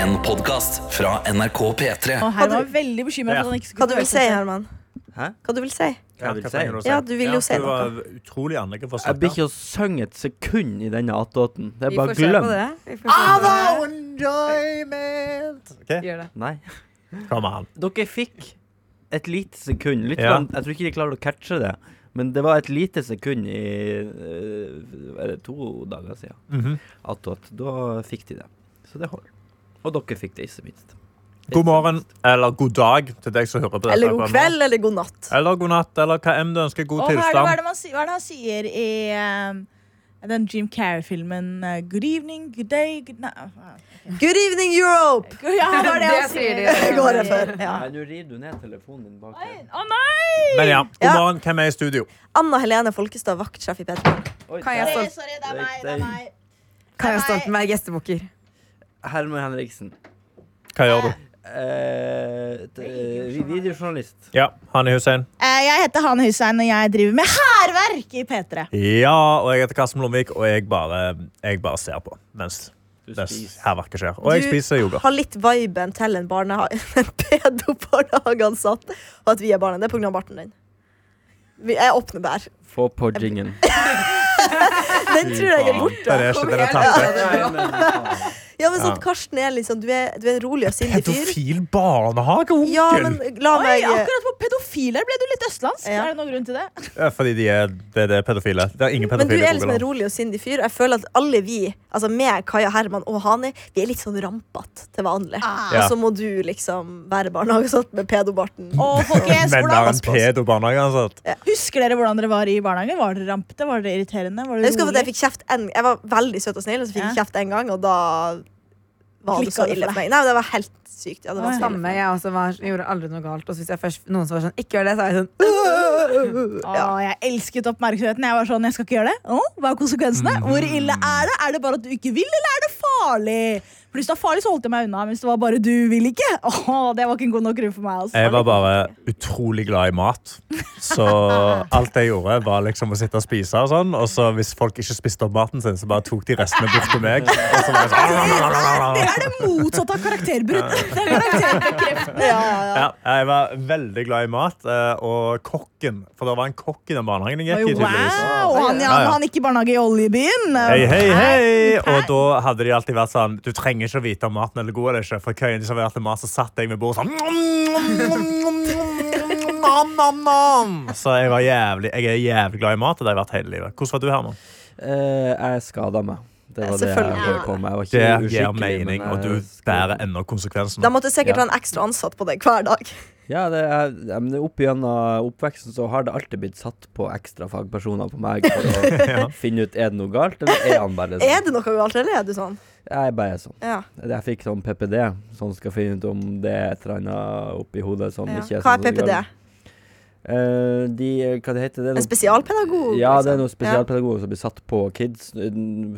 En podkast fra NRK P3. Og Herman var veldig bekymra for at han ikke Hva skulle du vil si, Herman? Hæ? Hva du vil si? Vil hva si? trenger å Ja, du vil jo si du noe. var utrolig anlegg for å Jeg blir snakke. ikke å synge et sekund i denne attåten. Det er bare glem. det. Vi får se på det. enjoyment. Ok, Gjør det. Nei. kom an. Dere fikk et lite sekund. Litt Ja. grann- Jeg tror ikke de klarer å catche det. Men det var et lite sekund i eh, Er det to dager siden Mhm. attåt. Da fikk de det. Så det holder. Og dere fikk det, ikke minst. God morgen eller god dag til deg som hører på dette. Eller god kveld, eller god natt. Eller god natt, eller hva enn du ønsker. God Og hva er, det, hva, er tilstand. man, sier- hva er det han sier i uh, den Jim Carrey-filmen uh, Good evening, good day, good night Good evening, Europe! Ja, hva er det han Det sier de. sier? Går jeg for. Ja. Nei, Nå rir du ned telefonen din bak her. Å nei! Men ja, god Ja. morgen. Hvem er i studio? Anna Helene Folkestad, vaktsjef i P3. Oi, Kan jeg Sorry, det er meg. Det er meg. Kaja Stoltenberg, gjestebukker. Herman Henriksen. Hva gjør du? Eh, t- eh, videojournalist. Ja, Hanne Hussein. Eh, Jeg heter Hane Hussein, og jeg driver med hærverk i P3. Ja, og jeg heter Karsten Blomvik, og jeg bare, jeg bare ser på mens Du spiser. hærverket skjer. Og jeg spiser spiser yoghurt. Har litt viben til en barnehage En pedobarnehageansatt, og at vi er barna. Det er pga. barten din. Vi er åpne bær. Få på jingen. Den tror jeg er borte. Det er ikke den er tatt vekk. Ja, men sånn, Ja. Karsten er liksom Du er, du er en rolig og sindig fyr. Pedofil barnehageonkel! Ja, men la Oi, meg akkurat på pedofiler ble du litt østlandsk. Ja. Er det noen grunn til det? Ja, Fordi de er, det, det er pedofile. Det er ingen Men du er liksom en rolig og sindig fyr. Jeg føler at alle vi, altså med Kaja Herman og Hani, vi er litt sånn rampete til vanlig. Ah. Ja. Og så må du liksom være barnehageansatt med pedobarten. Og folkens, Men det er en pedobarnehageansatt. Ja. Husker dere hvordan dere var i barnehagen? Var dere rampete? Var dere irriterende? Var Jeg dere husker at jeg fikk kjeft en, Jeg var veldig søt og snill, og så fikk jeg Ja. kjeft en gang, og da var det så ille for meg. Nei, Det var helt sykt. Ja, det var Samme, jeg også var, jeg gjorde aldri noe galt. Og så hvis jeg først, noen som var sånn, ikke gjør det, så er jeg sånn Ja. Å, jeg elsket oppmerksomheten. Jeg var sånn, jeg skal ikke gjøre det. Å, hva er konsekvensene? Hvor ille er det? Er det bare at du ikke vil, eller er det farlig? For Hvis det var farlig, så holdt jeg meg unna. Men hvis det var bare du vil ikke, å, det var ikke en god nok grunn for meg. Altså. Jeg var bare utrolig glad i mat. Så alt jeg gjorde, var liksom å sitte og spise. Og sånn Og så hvis folk ikke spiste opp maten sin, så bare tok de restene bort til meg. Og så var jeg sånn Det er det motsatte av karakterbrudd. Det er karakterbekreftende. Ja, ja, ja. ja, Jeg var veldig glad i mat. eh, Og kokken For det var en kokk i den barnehagen jeg gikk i. Wow, han, ja. han gikk i barnehage i Oljebyen. Hei, hei, hei! Og da hadde de alltid vært sånn Du trenger ikke å vite om maten er god eller ikke. For hver gang de serverte mat, så satt jeg ved bordet sånn nom, nom, nom. Så jeg var jævlig Jeg er jævlig glad i mat, og det har jeg vært hele livet. Hvordan var du, Herman? Eh, jeg skada meg. Det var det jeg holdt på med. Jeg var Det gir mening, men og jeg du bærer ennå konsekvensene. Da måtte sikkert Ja. ha en ekstra ansatt på deg hver dag. Ja, det er, men opp gjennom oppveksten så har det alltid blitt satt på ekstra fagpersoner på meg for å finne ut er det noe galt, eller er han bare sånn. Er det noe galt, eller er du sånn? Jeg bare sånn. Ja. Jeg fikk sånn PPD, som skal finne ut om det er et eller annet oppi hodet som ja. ikke er Hva sånn er PPD? skal. Eh, de, hva det heter det? En spesialpedagog? Ja, det er liksom? noen spesialpedagoger som blir satt på kids,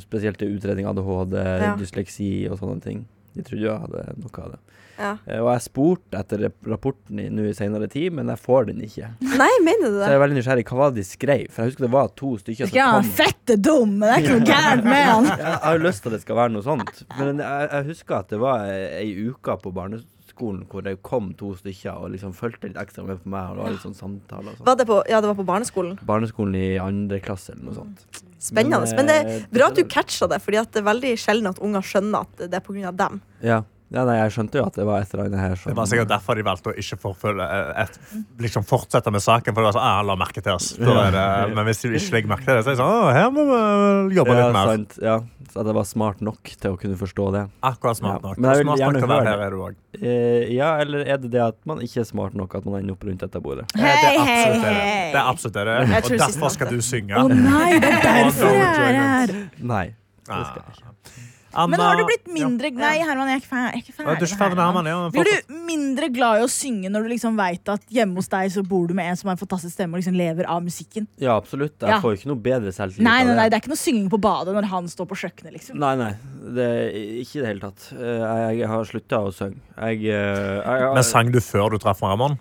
spesielt til utredning ADHD, dysleksi og sånne ting. De trodde jeg hadde noe av det. Ja. Eh, Og jeg spurte etter rapporten i nå i senere tid, men jeg får den ikke. Nei, mener du det? Så jeg er veldig nysgjerrig. Hva var det de skrev? For jeg husker det var to stykker som Ja, kom. fette dum, men det er ikke noe gærent med han. Jeg har jo lyst til at det skal være noe sånt. Men jeg, jeg husker at det var ei uke på barneskolen hvor det kom to stykker og liksom fulgte litt ekstra med på meg. Og det var litt sånn samtale og sånn. Var det på, ja, det var på barneskolen. Barneskolen i andre klasse eller noe sånt. Spennende. Men, Men det eh, er bra at du catcha det, Fordi at det er veldig sjelden at unger skjønner at det er pga. dem. Ja. Ja, nei, jeg skjønte jo at det var et eller annet her som Det var sikkert derfor de valgte å ikke forfølge, eh, et, liksom fortsette med saken. For det var sånn, ah, la merke til oss. Da er det, men hvis de ikke legger merke til det, så er det sånn, «Å, her må vi jobbe ja, litt mer. sant, ja. Så det var smart nok til å kunne forstå det. Akkurat smart Ja, nok. men jeg vil smart nok gjerne til å være her det. er du òg. Eh, ja, eller er det det at man ikke er smart nok at man ender opp rundt dette bordet? Det er Hei, absolutt hei, det. hei. Det er absolutt det. det er. Jeg Og derfor skal du synge. Å nei, det er derfor jeg er her. Nei. Det skal jeg ikke. Anna, Men har du blitt ja. mindre Nei, Herman, jeg er ikke ferdig. Jeg er ikke ferdig, Du er ikke ferdig med Herman? Ja, Blir du mindre glad i å synge når du liksom vet at hjemme hos deg så bor du med en som har en fantastisk stemme og liksom lever av musikken? Ja, absolutt. Jeg Ja. får jo ikke noe bedre selvtillit Nei, nei, nei, det. er ikke noe synging på badet når han står på kjøkkenet, liksom. Nei, nei. Det er ikke i det hele tatt. Eh, Jeg, har slutta å synge. Jeg, eh, jeg, Men sang du før du traff Herman?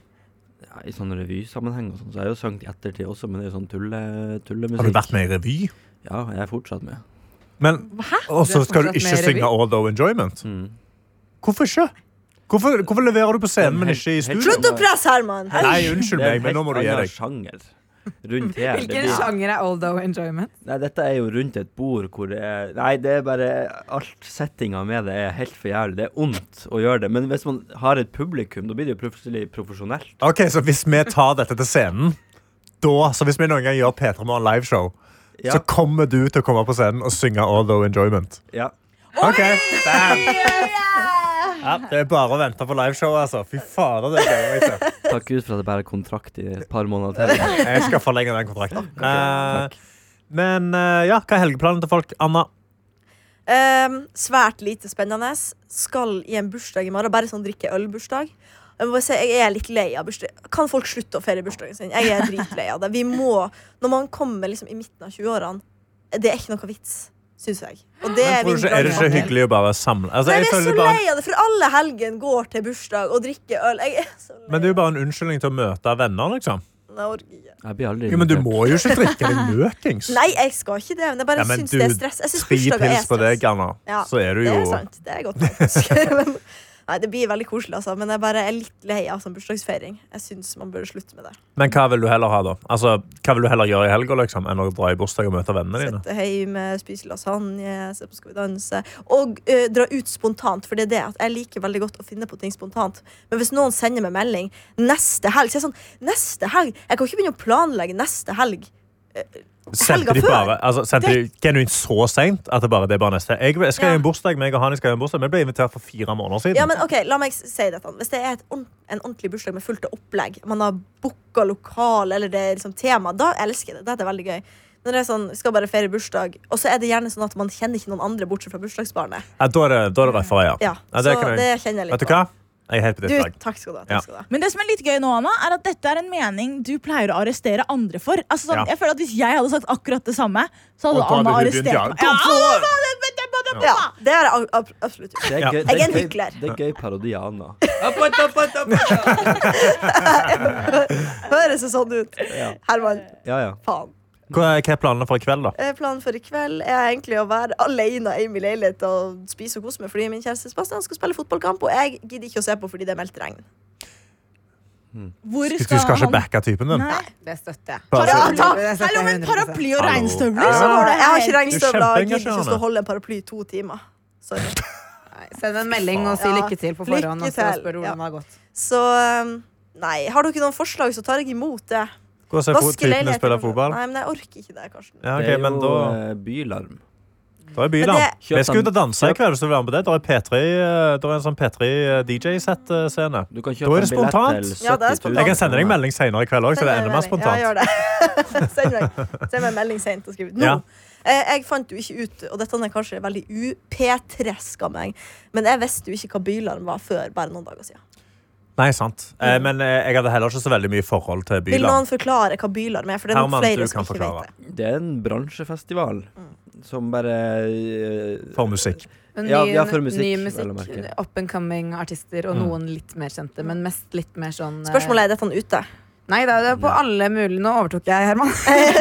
ja, I sånn revysammenheng og sånn, så har jeg jo sunget i ettertid også, men det er jo sånn tulle, tullemusikk. Har du vært med i revy? Ja, jeg er fortsatt med. Men, og så skal du ikke synge All Though Enjoyment? Mm. Hvorfor ikke? Hvorfor, hvorfor leverer du på scenen, men ikke i studio? Slutt å presse, Herman! Nei, unnskyld meg, men nå må du gi deg. sjanger rundt her. Hvilken blir- sjanger er Oldo enjoyment? Nei, dette er jo rundt et bord hvor det er Nei, det er bare Alt settinga med det er helt for jævlig. Det er ondt å gjøre det. Men hvis man har et publikum, da blir det jo plutselig profesjonelt. Ok, Så hvis vi tar dette til scenen, da, så hvis vi noen gang gjør P3 Morgen liveshow, Ja. så kommer du til å komme på scenen og synge Although Enjoyment. ja. Ok, bam. Ja, det er bare å vente på liveshow, altså. Fy fader, det gleder jeg meg til. Takk Gud for at det bare er kontrakt i et par måneder til. Jeg skal forlenge den kontrakten. Eh, men uh, ja, hva er helgeplanen til folk? Anna? Um, svært lite spennende. Skal i en bursdag i morgen. Bare sånn drikke øl-bursdag. Jeg må bare si, jeg er litt lei av bursdag. Kan folk slutte å feire bursdagen sin? Jeg er dritlei av det. Vi må, når man kommer liksom i midten av 20-årene, det er ikke noe vits, syns jeg. Og det Men tror ikke, er det ikke hyggelig å bare samle altså, Nei, jeg jeg er så bare, lei av det, for alle helgen går til bursdag og drikker øl. Jeg er så lei. Men det er jo bare en unnskyldning til å møte venner, liksom. Jo, men du må jo ikke drikke deg møkings. Nei, jeg skal ikke det. Men jeg bare Ja, men syns du, det er stress. Jeg syns Tre bursdager er pils på deg, stress. Anna, Ja, så er du Det er sant. Det er godt faktisk. Nei, det blir veldig koselig, altså. Men jeg bare er litt lei av sånn bursdagsfeiring. Jeg syns man burde slutte med det. Men hva vil du heller ha, da? Altså, hva vil du heller gjøre i helga liksom, enn å dra i bursdag og møte vennene dine? Sitte hjemme, spise lasagne, se på Skal vi danse. Og uh, dra ut spontant, for det er det at jeg liker veldig godt å finne på ting spontant. Men hvis noen sender meg melding neste helg, så er jeg sånn Neste helg? Jeg kan ikke begynne å planlegge neste helg. Eh, Sendte de bare, altså, sendte de genuint så seint at det bare, det er bare neste? Jeg, jeg skal Ja. i en bursdag, meg og Hani skal i en bursdag, men jeg ble invitert for fire måneder siden. Ja, men ok, La meg si dette. Hvis det er ordent- en ordentlig bursdag med fullt av opplegg, man har booka lokal, eller det er liksom tema, da elsker jeg det. Dette er veldig gøy. Når det er sånn, skal bare feire bursdag, og så er det gjerne sånn at man kjenner ikke noen andre bortsett fra bursdagsbarnet. Ja, da er det, da er det rett for ja. Ja, Ja, det så jeg- det kjenner jeg litt Vet du hva? Jeg er helt på ditt lag. takk skal du ha. Ja. Skal du ha. Men det som er litt gøy nå, Anna, er at dette er en mening du pleier å arrestere andre for. Altså, sånn, Ja. jeg føler at Hvis jeg hadde sagt akkurat det samme, så hadde Anna hadde hun begynt, arrestert ja. meg. Ja, det- Ja, det er absolutt. Det er gøy, Jeg er en det hykler. Det er gøy parodi av Anna. Høres det sånn ut? Ja, Herman, ja. ja. faen. Hva er, hva er planene for i kveld, da? Eh, Planen for i kveld er egentlig å være alene i min leilighet og spise og kose meg fordi min kjæreste Sebastian skal spille fotballkamp, og jeg gidder ikke å se på fordi det er meldt regn. Hvor Du skal skal ikke backe typen din? Nei. Det støtter jeg. Jeg men paraply og regnstøvler, så går det jeg har ikke regnstøvler. Jeg gidder ikke å stå og holde en paraply i to timer. Sorry. Nei, Send en melding og si lykke til på forhånd. lykke Og så spør hvordan ja. det har gått. Så um, nei, har dere noen forslag, så tar jeg imot det. Gå er typen leiligheten, fotball? Nei, men jeg orker ikke det, Karsten. Ja, okay, det er jo da, eh, bylarm. da er bylarm. Det- Vi skal ut og danse i kveld, hvis du vil være med på det. Da er P3, eh, da er en sånn P3 DJ-sett-scene. Da er det spontant. Ja, det er spontant. Jeg kan sende deg en melding senere i kveld òg, så det er enda mer spontant. Ja, gjør det. Send meg, send meg melding sent og skriv ut. Nå. Ja. Eh, Jeg fant jo ikke ut, og dette er kanskje veldig u-P3-sk av meg, men jeg visste jo ikke hva bylarm var før bare noen dager siden. Nei, sant. Eh, men eh, jeg hadde heller ikke så veldig mye forhold til Vil noen forklare hva bylarm er? For det er Herman, noen flere du som kan ikke forklare. vet det. Det er en bransjefestival som bare eh, For musikk. Men Ja, ja, for musikk, ny vel å musikk, merke. up and coming artister og Mm. noen litt mer kjente, men mest litt mer sånn eh, Spørsmålet er dette ute. Nei, det er det er på alle mulige Nå overtok jeg, Herman.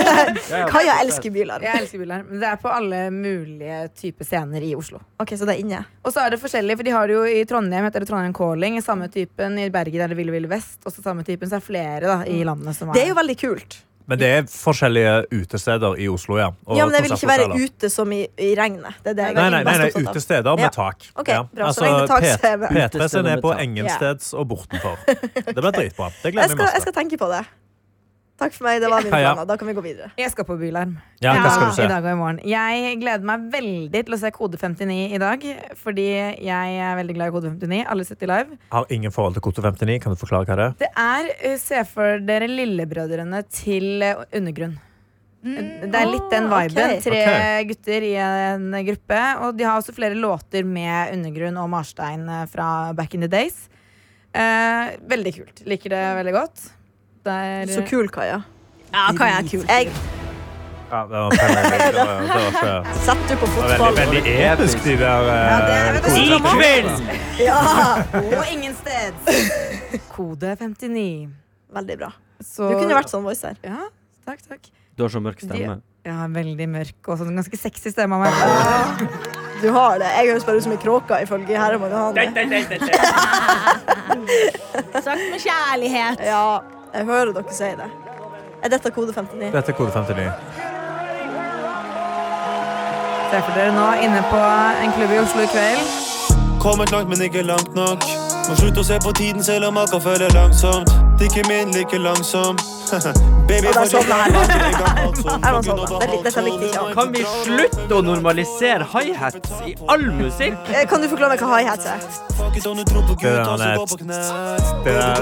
Kaja elsker biler. Jeg elsker biler. Men det er på alle mulige typer scener i Oslo. Ok, så det er inne. Og så er det forskjellig, for de har det jo i Trondheim heter det Trondheim Calling. I samme typen i Bergen er det Ville Ville Vest. Og så samme typen, så er det flere da, i landet som er Det er jo veldig kult. Men det er forskjellige utesteder i Oslo, ja. og Ja, men jeg vil ikke være ute som i, i regnet. Det er det jeg Nei, nei, nei, nei utesteder med Ja. tak. Ok, Ja. bra. Så Altså, lenge tak P- så er vi- P3 sin Utesteder er på Engensteds og bortenfor. Det blir dritbra. Det gleder jeg skal, masse. jeg skal tenke på det. Takk for meg. Det var mine plan, planer. Da kan vi gå videre. Jeg skal på Bylarm. Ja, hva skal du I dag og i morgen. Jeg gleder meg veldig til å se Kode 59 i dag. Fordi jeg er veldig glad i Kode 59. Alle sitter live. Har ingen forhold til Kode 59. Kan du forklare hva det er? Det er, eh, se for dere lillebrødrene til eh, Undergrunn. Det er litt den viben. Okay. Tre okay. gutter i en gruppe. Og de har også flere låter med Undergrunn og Marstein eh, fra back in the days. Eh, veldig kult. Liker det veldig godt. Det er, Så kul, Kaja. Ja, Kaja er kul. Jeg Ja, det var veldig, Satt du på det var fotball. veldig, veldig episk, de der Ja, det er- eh. I kveld! Ja, Og ingen steds. Kode 59. Veldig bra. Så, Du kunne vært sånn voice her. Ja, takk, takk. Du har så mørk stemme. Ja, veldig mørk og sånn ganske sexy stemme Men. Du har det. Jeg høres bare ut som ei kråke, ifølge Herman Johanne. Sagt med kjærlighet. Ja, jeg hører dere si det. Er dette kode 59? Dette er kode 59. Se for dere nå inne på en klubb i Oslo i kveld. Kommet langt, men ikke langt nok. Må slutte å se på tiden selv om akkurat føler langsomt. Drikke min like langsom. Baby, Og sovna Herman. Sånn, Herman sovna. Det er litt- Dette likte ikke. Kan vi slutte å normalisere high-hats i all musikk? Eh, Kan du forklare meg hva high-hats er? Om du tror på Det er den,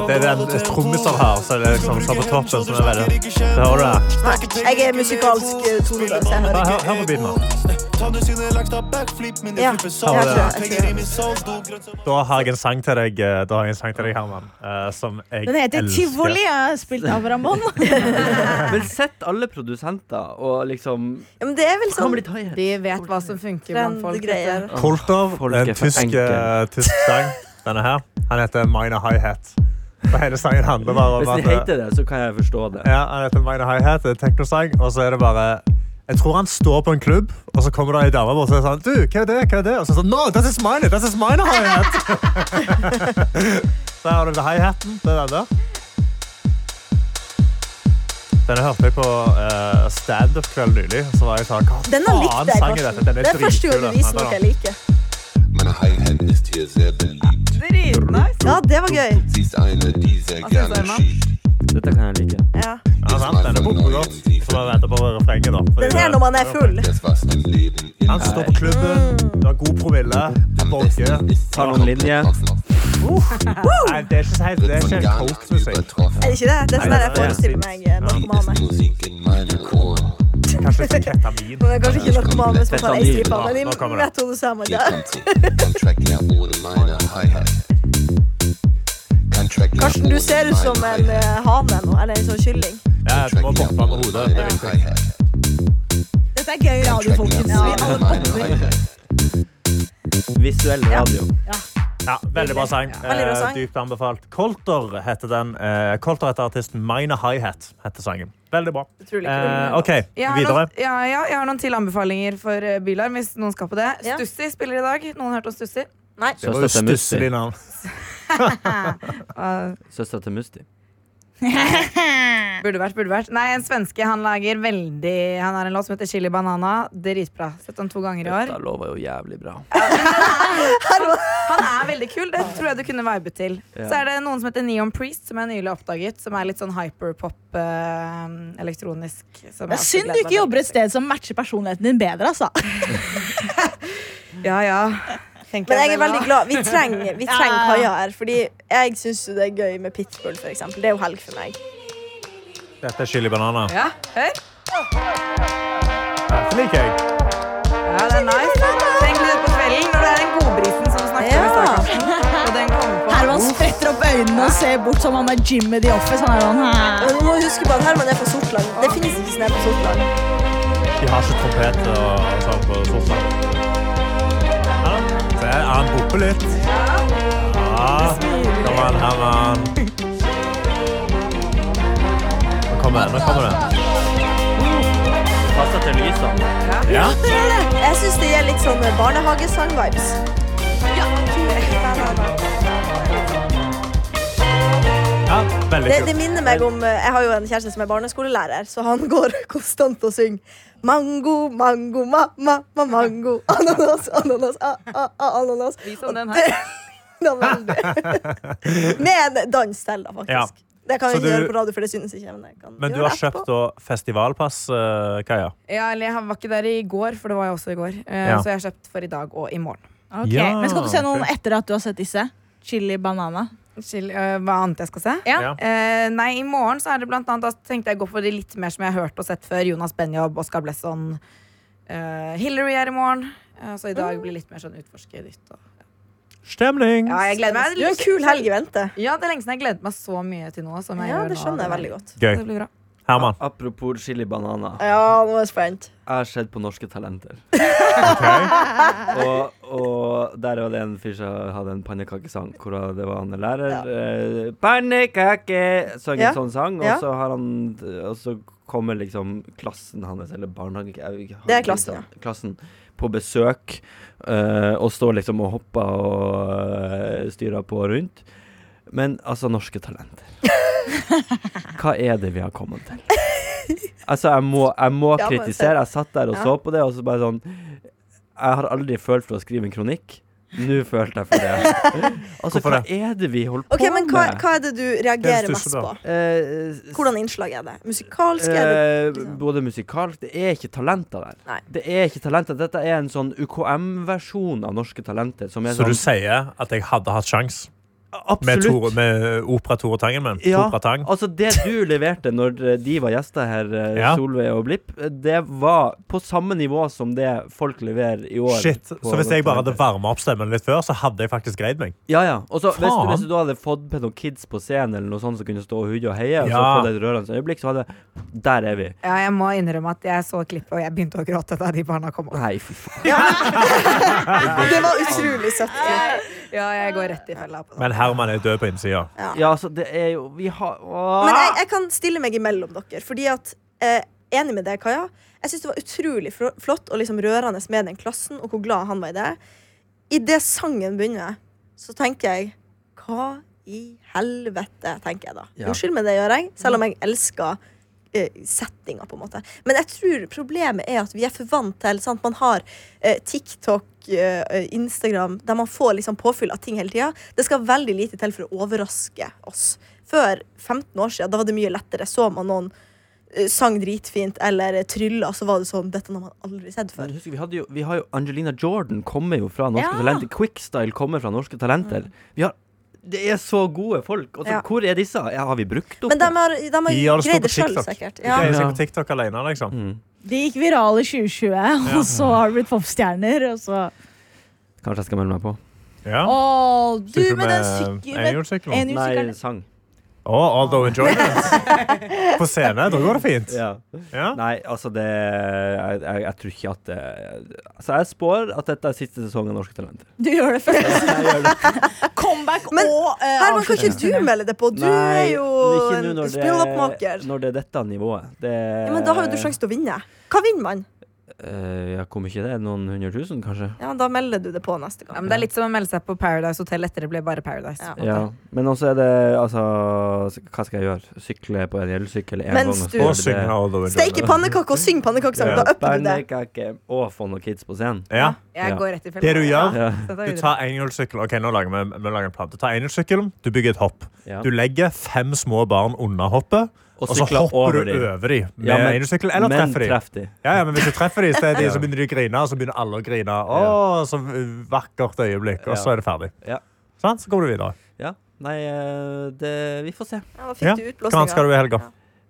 er den trommisen her er det liksom står på toppen, som er veldig Det hører du det? Nei, jeg er musikalsk eh, toneløs. Hør, på beaten Ja, jeg sånn. tror jeg tror som- Da har jeg en sang til deg, eh, da har jeg en sang til deg Herman, eh, som jeg Den heter. Tivoli. Jeg har spilt av Ramón. Men sett alle produsenter og liksom Ja, men det er vel sånn. De vet hva som funker blant folk. Koltov, en er tysk, eh, tysk sang. Denne her. Han heter Mine Hi-Hat. Og hele sangen handler bare om Hvis de eh, hater det, så kan jeg forstå det. Ja, han heter Mine Hi-Hat, det er teknosang, og så er det bare jeg tror han står på en klubb, og så kommer det ei dame bort og sier sånn Du, hva er det? hva er det? Og så sånn No, this is mine! This is mine hi-hat! Der har du det hi-haten. Det er den der. Denne hørte jeg på uh, standup-kveld nylig. Så var jeg sånn Hva faen sang er dette? Den Det er første gang du viser den. noe jeg liker. Dritnice. Ja, det var gøy. Dette kan jeg like. Ja. Ja, sant, den er populær. Så bare jeg vente på refrenget, da. fordi Den her når man er full. Han står på klubben, du har god promille, du bogger. Tar noen linjer. Nei, det er ikke helt Det er ikke helt coke-musikk. Er det ikke det? Det er sånn jeg er forestiller meg eh, narkomane. Kanskje litt ketamin. Kanskje ikke narkomane som tar Fentanyl. eistripa, men i Nå kommer det. mitt hode så man Hier det. kommt sie. Kein Track mehr ohne meine Hi-Hat. Kein Track mehr Karsten, du ser ut som en eh, hane nå, eller en sånn kylling. Ja, du må boppe med hodet. Det er viktig. Dette er gøy radio, folkens. Vi alle popper. Visuell radio. Ja, veldig bra sang. Veldig bra sang. Eh, Dypt anbefalt. Colter heter den. Eh, Colter heter artisten Mine Hi-Hat. heter sangen. Veldig bra. Utrolig Eh. OK, Jeg har, videre. noen, ja, ja, jeg har noen til anbefalinger for eh, Bylarm, hvis noen skal på det. Ja. Stussi spiller i dag. Noen har hørt om Stussi? Nei. Det var jo Søster til Musti. stusslig navn. Søstera til Musti. burde vært, burde vært. Nei, en svenske. Han lager veldig Han har en låt som heter Chili Banana. Dritbra. Sett den to ganger i år. Dette lover jo jævlig bra. Han er veldig kul. Det tror jeg du kunne vibe til. Ja. Så er det noen som heter Neon Priest, som jeg nylig oppdaget. Som er litt sånn hyperpop, eh, elektronisk. som Det er jeg synd du ikke jobber et sted som matcher personligheten din bedre. altså. Ja, ja. Tenker Men jeg er veldig glad. Vi trenger, vi trenger Ja. Kaja her. Fordi jeg syns det er gøy med pitbull, f.eks. Det er jo helg for meg. Dette er chili banana. Ja, hør. Dette liker jeg. Ja, det er nice. Tenk litt på kvelden når det er den godbrisen som snakker Ja. med Karsten. Og den kommer på. Herman spretter opp øynene og ser bort som han er Jim i The Office. Han er sånn, Hæ? Men du må huske på at Herman er fra Sortland. Det finnes ikke snø på Sortland. De har ikke trompet og sånn på Sortland. Se, han popper litt. Ja, kom an, Herman. Nå kommer det. Nå kommer det. Passer til lysene. Ja. Jeg syns det gir litt sånn barnehagesang-vibes. ja, veldig Det, det minner meg om eh, Jeg har jo en kjæreste som er barneskolelærer, så han går konstant og synger Mango, mango, ma-ma, mango, ananas, ananas, a-a-ananas. Vis om den her. Med en dans til, da, faktisk. Ja. Det kan jeg ikke du- gjøre på radio, for det synes ikke. Men, jeg kan Men du har det kjøpt festivalpass, uh, Kaja? Ja, eller jeg var ikke der i går, for det var jeg også i går. Uh, Ja. Så jeg har kjøpt for i dag og i morgen. Ok, Ja, Men skal du se noen okay. etter at du har sett disse? Chili banana. Chill, uh, hva annet jeg skal se? Ja. Ja. Eh, nei, i morgen så er det blant annet Da tenkte jeg å gå for de litt mer som jeg har hørt og sett før. Jonas Benjob, Oskar Blesson. Uh, Hillary er i morgen. Eh, så i dag blir det litt mer sånn utforsker nytt. Og, Stemning! ja, jeg gleder meg. Du er en kul helg i vente. Ja, det er lenge siden jeg gledet meg så mye til noe. Som jeg Ja, gjør det nå. skjønner jeg veldig godt. Gøy. Herman. Apropos chili banana. Ja, nå er jeg spent. Jeg har sett på Norske Talenter. Okay. Og, og der var det en fyr som hadde en pannekakesang, hvor det var han en lærer. eh, Pannekake! Sang en sånn sang, og Ja. så har han Og så kommer liksom klassen hans, eller barnehage Det er klassen, ja. klassen på besøk uh, og står liksom og hopper og uh, styrer på rundt. Men altså, norske talenter. Hva er det vi har kommet til? Altså, jeg må, jeg må Ja, kritisere. Jeg satt der og så på det, og så bare sånn Jeg har aldri følt for å skrive en kronikk. Nå følte jeg for det. Altså, Hvorfor hva det? er det vi holder på men hva, med? hva er det du reagerer mest på? Eh, Hvordan innslag er det? Musikalsk? Er det Eh, liksom- både musikalsk Det er ikke talenter der. Nei. Det er ikke talenter. Dette er en sånn UKM-versjon av Norske Talenter. Som er Så du sånn sier at jeg hadde hatt med, Absolutt. Med Opera Tore Tangen? Ja, Opera Tang. altså det du leverte når eh, de var gjester her, eh, Ja. Solveig og Blipp, eh, det var på samme nivå som det folk leverer i år. Shit, Så hvis jeg bare hadde varma opp stemmen litt før, så hadde jeg faktisk greid meg. Ja, ja. Og så hvis, du- hvis du da hadde fått med noen kids på scenen eller noe sånt som kunne stå og hudde og heie, og så Ja. få det et rørende øyeblikk, så hadde Der er vi. Ja, jeg må innrømme at jeg så klippet, og jeg begynte å gråte da de barna kom opp. Nei, fy faen. Det var utrolig søtt. Ja, jeg går rett i fella på det. Men Herman er død på innsida. Ja, altså, det er jo Vi har Åh. Men jeg, jeg kan stille meg imellom dere. Fordi at eh, Enig med deg, Kaja. Jeg syns det var utrolig fro- flott og liksom rørende med den klassen, og hvor glad han var i det. Idet sangen begynner, så tenker jeg Hva i helvete, tenker jeg da. Ja. Unnskyld meg, det gjør jeg. Selv om jeg elsker settinga, på en måte. Men jeg tror problemet er at vi er for vant til sant? Man har eh, TikTok, eh, Instagram, der man får liksom påfyll av ting hele tida. Det skal veldig lite til for å overraske oss. Før 15 år siden, da var det mye lettere. Så man noen eh, sang dritfint eller eh, trylla, så var det sånn Dette har man aldri sett før. husk, vi, jo, vi har jo Angelina Jordan kommer jo fra Norske Ja. Talenter. Quickstyle kommer fra Norske Talenter. Vi har, det er så gode folk. Altså, Ja. Hvor er disse? Ja, har vi brukt opp Men de har, de har De har greid det sjøl, sikkert. De Ja. greier seg på TikTok alene, liksom. Mm. De gikk virale i 2020, og så har det blitt popstjerner. Og så Kanskje jeg skal melde meg på? Ja. Å, du med, med den sykkelen enhjulssykkelen. en Nei, sang. Oh, although enjoyment. På scene, da går det fint. Ja. Ja. Nei, altså det jeg, jeg, jeg tror ikke at det Altså, jeg spår at dette er siste sesong av Norske Talenter. Du gjør det først. Gjør det. Comeback Men og uh, Herman, kan ikke du melde det på? Du er jo spilloppmaker. Når det er dette nivået. Det, Ja, men da har jo du sjanse til å vinne. Hva vinner man? Eh, ja, Kom ikke det noen hundre tusen, kanskje? Ja, Da melder du det på neste Ja, gang. men det er litt som å melde seg på Paradise Hotel etter det ble bare Paradise. Ja. Ja. Men også er det altså Hva skal jeg gjøre? Sykle på en elsykkel en Mens gang? du- Og synge Steike pannekake og syng pannekakesang. Ja. Da upper du det. Pannekake og få noen kids på scenen. Ja. Jeg går rett i fella. Det du gjør, Ja. Du tar enhjulssykkel Ok, nå lager vi, vi lager en plan. Du tar enhjulssykkelen, du bygger et hopp. Ja. Du legger fem små barn under hoppet, Og og så hopper du over dem med Ja, men- eller Men treffer de. Ja, ja, men hvis du treffer dem, så, de, så begynner de å grine, og så begynner alle å grine. Å, så vakkert øyeblikk. Og så er det ferdig. Ja. Sånn, så kommer du videre. Ja. Nei, eh, det Vi får se. Ja, fikk Ja. du Hva annet skal du i helga?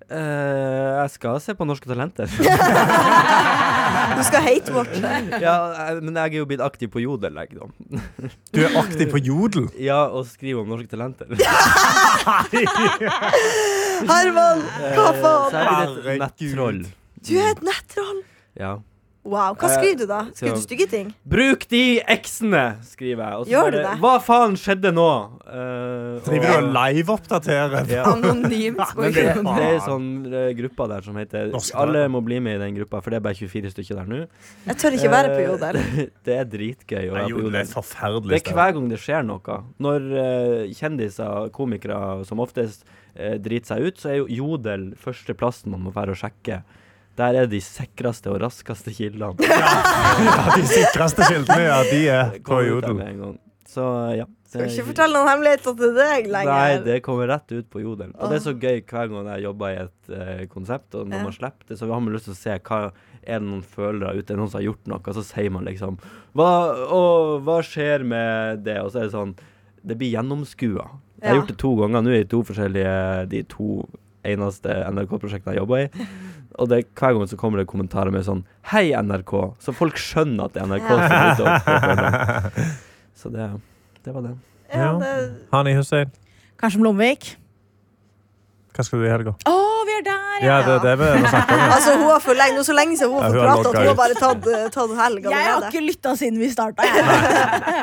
Uh, jeg skal se på Norske Talenter. Du skal hate, Morten ja, eh, men jeg er jo blitt aktiv på Jodel, jeg, da. Du er aktiv på Jodel. Ja, og skriver om Norske Talenter. Herman, hva Eh, faen? Så jeg er blitt et Herregud. nettroll. Du er et nettroll. Ja. Wow. Hva Eh, skriver du, da? Skriver du stygge ting? Bruk de eksene, skriver jeg. Og så Gjør du det? Hva faen skjedde nå? Uh, Driver du og live-oppdaterer? Ja. Anonymt Men det, det er er sånn uh, gruppe der som heter Alle må bli med i den gruppa, for det er bare 24 stykker der nå. Jeg tør ikke være på Eh, Jodel. Det er dritgøy å være på Jodel er forferdelig Det er hver gang det skjer noe. Når uh, kjendiser, komikere, som oftest uh, driter seg ut, så er jo Jodel førsteplassen man må være og sjekke. Der er de sikreste og raskeste kildene. Ja, de sikreste kildene, ja, de er på Jodel. Så ja. Skal ikke fortelle noen hemmeligheter til deg lenger. Nei, det kommer rett ut på Jodel. Og det er så gøy hver gang jeg jobber i et uh, konsept, og når Ja. man slipper det, så har man lyst til å se hva er det noen føler ute, er det noen som har gjort noe, og så sier man liksom hva, og, hva skjer med det? Og så er det sånn Det blir gjennomskua. Jeg har gjort det to ganger nå i to forskjellige De to eneste NRK-prosjektene jeg jobber i. Og det, hver gang så kommer det kommentarer med sånn Hei, NRK. Så folk skjønner at det er NRK som er ute. Så det, det var det. Ja, Ja. det, Hani Hussein, Kanskje Blomvik. hva skal du i helga? Å, vi er der, Ja, det er det vi snakker om. altså, hun har for lenge, nå så lenge siden hun har fått prate at hun har bare tatt, tatt helg Jeg har ikke lytta siden vi starta.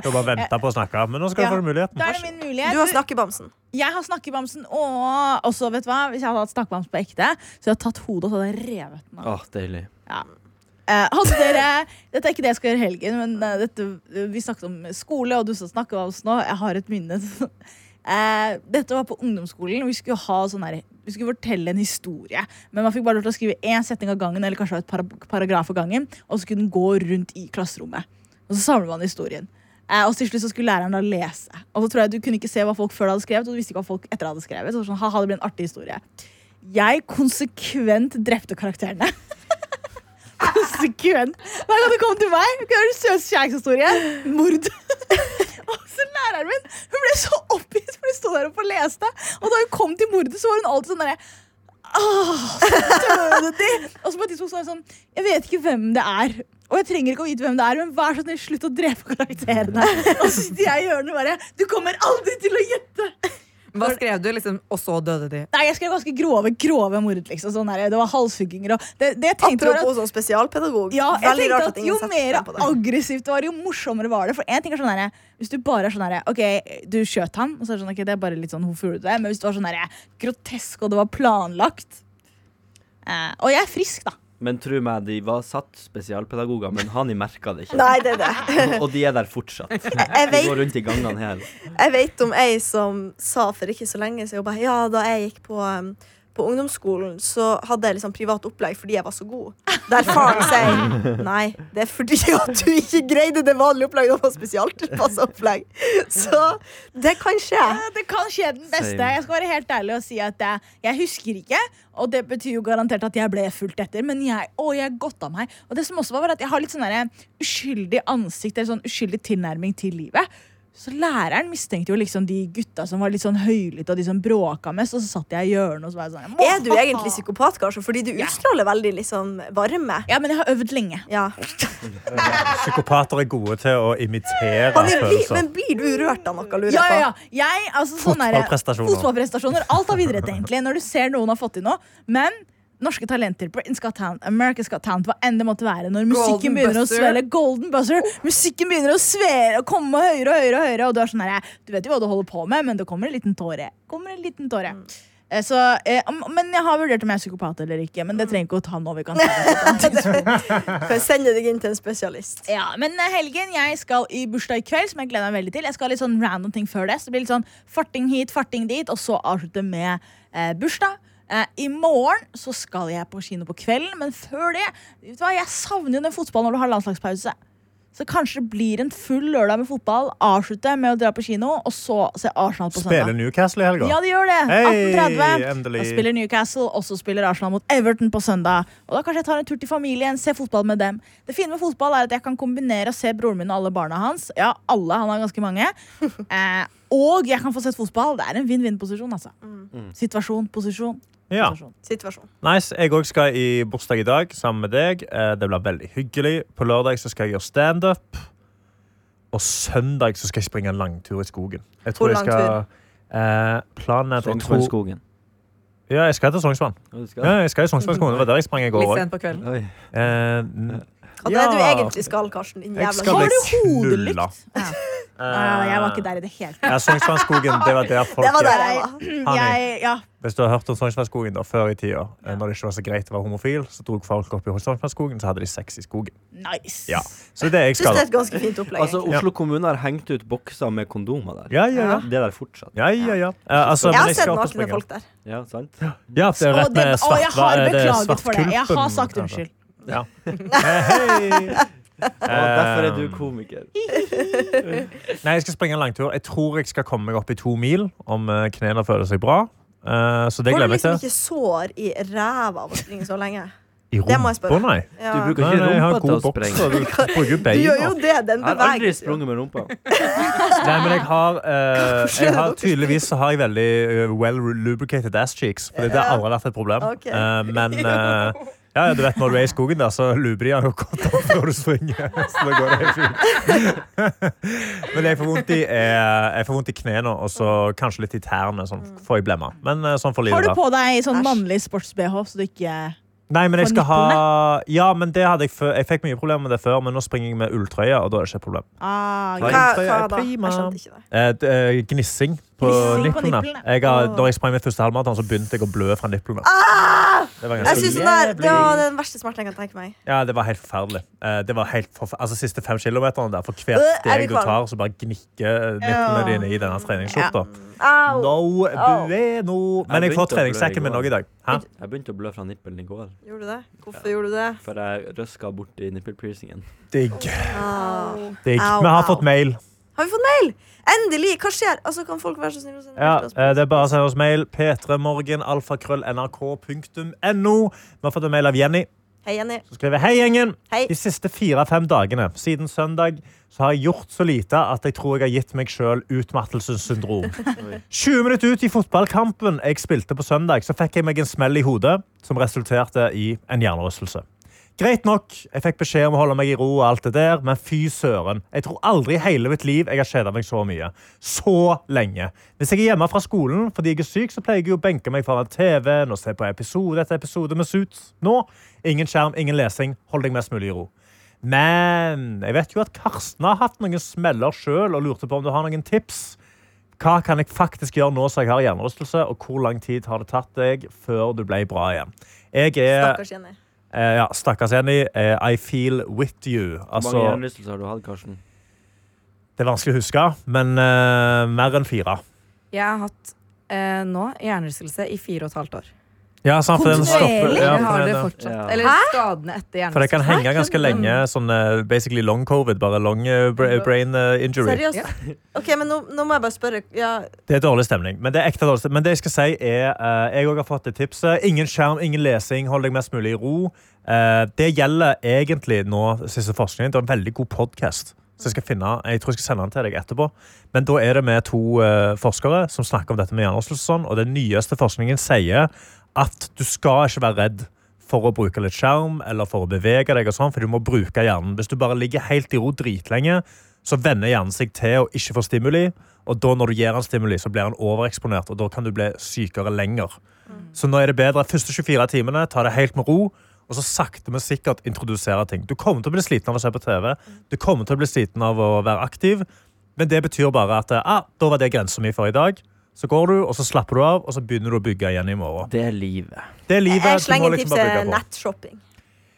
Du bare venta på å snakke, men nå skal Ja. du få muligheten. Da er det min mulighet. Du har snakkebamsen. Jeg har snakkebamsen, og også, vet du hva, hvis jeg hadde hatt snakkebams på ekte, så jeg hadde jeg tatt hodet og så hadde jeg revet den av. Deilig. Ja. Eh, hadde dere Dette er ikke det jeg skal gjøre i helgen, men uh, dette, vi snakket om skole, og du skal snakke om oss nå. Jeg har et minne. Eh, dette var på ungdomsskolen. Vi skulle, ha sånn her, vi skulle fortelle en historie. Men man fikk bare lov til å skrive én setning av gangen, eller kanskje et para paragraf av gangen. Og så kunne den gå rundt i klasserommet. Og så samler man historien. Eh, og til slutt så skulle læreren da lese. Og så tror jeg Du kunne ikke se hva folk før hadde skrevet, og du visste ikke hva folk etter hadde skrevet. Så sånn, haha, det ble en artig historie. Jeg konsekvent drepte karakterene. konsekvent. Hver gang du kom til meg, var en søt kjærlighetshistorie. Mord. og så læreren min hun ble så oppgitt, for hun sto der oppe og leste. Og da hun kom til mordet, så var hun alltid sånn derre de! Og så på et tidspunkt så var sånn Jeg vet ikke hvem det er. Og jeg trenger ikke å vite hvem det er, men vær så snill, slutt å drepe karakterene. Og så sitter jeg i hjørnet bare Du kommer aldri til å gjette! Hva skrev du? liksom, Og så døde de. Nei, jeg skrev ganske grove grove mord. liksom sånn her, Det var halshugginger og det, det jeg tenkte var at, Apropos sånn spesialpedagog. ja, jeg Veldig rart tenkte at at Jo mer aggressivt det var, jo morsommere var det. For en ting er sånn her, Hvis du bare er sånn her, OK, du skjøt ham, og så er det sånn, ok, det er bare litt sånn, hvorfor gjorde du det? Men hvis det var sånn her, grotesk, og det var planlagt eh, Og jeg er frisk, da. Men tro meg, de var satt spesialpedagoger, men Hani merka det ikke. Nei, det er det. Og de er der fortsatt. Jeg De vet, går rundt i gangene her. jeg vet om ei som sa for ikke så lenge siden bare, Ja, da jeg gikk på, um, på ungdomsskolen, så hadde jeg liksom privat opplegg fordi jeg var så god. Der faren sier nei, det er fordi at du ikke greide det vanlige opplegget, det var spesialtilpassa opplegg. Så det kan skje. Ja, Det kan skje den beste. Jeg skal være helt ærlig og si at jeg, jeg husker ikke. Og det betyr jo garantert at jeg ble fulgt etter, men jeg, å, jeg godta meg. Og det som også var, var at jeg har litt sånn uskyldig ansikt, eller sånn uskyldig tilnærming til livet. Så læreren mistenkte jo liksom de gutta som var litt sånn høylytte og de som bråka mest. Og så satt jeg i hjørnet og så var jeg sånn Er du egentlig psykopat, kanskje? Fordi du utstråler veldig liksom varme. Ja, men jeg har øvd lenge. Ja. Psykopater er gode til å imitere Han er, følelser. men blir du rørt av noe, lurer Ja, jeg ja, ja, ja. Jeg, altså, sånn der- Fotballprestasjoner. Fotballprestasjoner. Alt har idrett, egentlig. Når du ser noen har fått til noe. Men norske talenter, Britain's Got Talent, America's Got Talent, hva enn det måtte være, når musikken Golden begynner å buzzer. svele, golden buzzer, musikken begynner å svele og komme høyere og høyere, og høyere og du er sånn her, du vet jo hva du holder på med, men det kommer en liten tåre. Kommer en liten tåre. Eh, Så, eh, men jeg har vurdert om jeg er psykopat eller ikke. Men det trenger ikke å ta nå. Vi kan ta sende deg inn til en spesialist. Ja, men eh, helgen, jeg skal i bursdag i kveld, som jeg gleder meg veldig til. Jeg skal ha litt sånn random ting før det. Så det blir litt sånn farting hit, farting dit, og så avslutte med eh, bursdag. Eh, I morgen så skal jeg på kino på kvelden, men før det vet du hva, Jeg savner jo den fotballen når du har landslagspause. Så kanskje det blir en full lørdag med fotball. Avslutte med å dra på kino, og så se Arsenal på Spiller søndag. Newcastle i helga. Ja, de gjør det. Hey, 18.30. Da spiller Newcastle, og så spiller Arsenal mot Everton på søndag. Og da kanskje jeg tar en tur til familien, se fotball med dem. Det fine med fotball er at jeg kan kombinere å se broren min og alle barna hans. Ja, alle, han har ganske mange. Eh, og jeg kan få sett fotball. Det er en vinn-vinn-posisjon, altså. Situasjon, posisjon. Ja. Situasjon. Nice. Jeg òg skal i bursdag i dag sammen med deg. Eh, Det blir veldig hyggelig. På lørdag så skal jeg gjøre standup. Og søndag så skal jeg springe en langtur i skogen. Jeg tror Hvor jeg skal eh, Planen er at jeg tror. Ja, jeg skal til Sognsvann. Ja, du skal? Ja, jeg skal i Sognsvannsskogen. Det var der jeg sprang i går Litt sent på kvelden. Oi. Hva det er du egentlig skal, Karsten? Din Jeg jævla skal Har bli du hodelykt? Ja. Ja, jeg var ikke der i det hele tatt. Ja, Sognsvannsskogen, det var der folk Det var der er. jeg var. Jeg, ja. Hvis du har hørt om Sognsvannsskogen før i tida, ja. når det ikke var så greit å være homofil, så dro folk opp i Sognsvannsskogen, så hadde de sex i skogen. Nice. Ja. Så det er jeg Jeg synes skal. det er et ganske fint opplegg. Altså, Oslo kommune har hengt ut bokser med kondomer der. Ja, ja, ja. Det er der fortsatt. Ja, ja, ja. Uh, altså, jeg har skal sett nakne folk der. Ja, sant? Ja, det er rett med svart, å, jeg har beklaget for det. Jeg har sagt unnskyld. Ja. Hey. Derfor er du komiker. Nei, jeg skal springe en langtur. Jeg tror jeg skal komme meg opp i to mil om eh, knærne føler seg bra. Eh, så det Får du gleder jeg meg liksom ikke sår i ræva av å springe så lenge? I rumpa, nei. Ja. Du bruker ikke nei, rumpa til å sprenge. du bruker Du gjør jo det. Den beveger. Jeg har aldri sprunget med rumpa. Nei, men jeg har, eh, jeg har Tydeligvis så har jeg veldig eh, well lubricated ass cheeks. Fordi det har aldri vært et problem. Okay. Eh, men eh, ja, du vet når du er i skogen, der, så luber han jo godt opp når du springer. Så det går helt fint. men jeg får vondt i, er jeg får vondt i knærne og så kanskje litt i tærne. Sånn får jeg blemma. Men eh, sånn får Har du på deg sånn mannlig sports-BH, så du ikke Nei, men jeg skal ha Ja, men det hadde jeg før. Jeg fikk mye problemer med det før, men nå springer jeg med ulltrøye, og da er det ikke et problem. ah, Hva Hva, hva da? Jeg skjønte ikke det. Eh, eh, gnissing på Gnissing nipplene. Da Jeg har, Åh. når jeg sprang mitt første halvmaraton, så begynte jeg å blø fra nipplene. Ah! Det var Jeg synes det, der. Det var den verste smerten jeg kan tenke meg. Ja, det var helt forferdelig. Eh, Det var helt forf altså Siste fem kilometerne der, for Øh, hvert er steg du tar, så bare gnikker nipplene Ja. dine i denne treningsskjorta. No bueno. Men jeg får treningssekken min òg i dag. Hæ? Jeg begynte å blø fra nippelen i går, Gjorde du det? Hvorfor gjorde du det? for jeg røska borti nippelpiercingen. Digg. Ah. Digg. Vi har fått mail. Har vi fått mail? Endelig! Hva skjer? Altså, Kan folk være så snille å sende Ja, eh, oss? det er bare å sende oss mail. p3morgen, alfakrøll, nrk.no. Vi har fått en mail av Jenny. Hei, Jenny. som skriver Hei, gjengen. Hei. De siste fire-fem dagene siden søndag så har jeg gjort så lite at jeg tror jeg har gitt meg sjøl utmattelsessyndrom. 20 minutter ut i fotballkampen jeg spilte på søndag, så fikk jeg meg en smell i hodet som resulterte i en hjernerystelse. Greit nok, jeg fikk beskjed om å holde meg i ro, og alt det der, men fy søren. Jeg tror aldri i hele mitt liv jeg har kjeda meg så mye. Så lenge. Hvis jeg er hjemme fra skolen fordi jeg er syk, så pleier jeg å benke meg foran TV-en og se på episode etter episode med Suits. Nå ingen skjerm, ingen lesing. Hold deg mest mulig i ro. Men jeg vet jo at Karsten har hatt noen smeller sjøl og lurte på om du har noen tips. Hva kan jeg faktisk gjøre nå som jeg har hjernerystelse, og hvor lang tid har det tatt deg før du ble bra igjen? Jeg er Stakkars Jenny. Eh, ja, Stakkars Jenny. Eh, I feel with you. Hvor mange Altså, hjernerystelser har du hatt, Karsten? det er vanskelig å huske, men eh, mer enn fire. Jeg har hatt eh, nå hjernerystelse i fire og et halvt år. Ja, sant, for den stopper- ja, for har det fortsatt. Ja. Eller skadene etter For det kan henge ganske lenge. Sånn eh, basically long covid, bare long eh, brain eh, injury. Seriøst? Ok, men nå, nå må jeg bare spørre. Ja, Det er dårlig stemning. Men det er ekte dårlig stemning. Men det jeg skal si er, eh, jeg òg har fått det tipset. Ingen skjerm, ingen lesing. Hold deg mest mulig i ro. Eh, det gjelder egentlig nå, siste forskningen. Det er en veldig god podkast. Så jeg skal finne, jeg tror jeg skal sende den til deg etterpå. Men da er det med to forskere som snakker om dette med hjernerystelse. og den nyeste forskningen sier at du skal ikke være redd for å bruke litt skjerm eller for å bevege deg, og sånn, for du må bruke hjernen. Hvis du bare ligger helt i ro dritlenge, så vender hjernen seg til å ikke få stimuli. Og da når du gir han stimuli, så blir han overeksponert, og da kan du bli sykere lenger. Så nå er det bedre første 24 timene, ta det helt med ro, og så sakte, men sikkert introdusere ting. Du kommer til å bli sliten av å se på TV, du kommer til å bli sliten av å være aktiv, men det betyr bare at ah, da var det grensa mi for i dag. Så går du, og så slapper du av, og så begynner du å bygge igjen i morgen. Det er livet. Det er livet. jeg slenger liksom tipset nettshopping.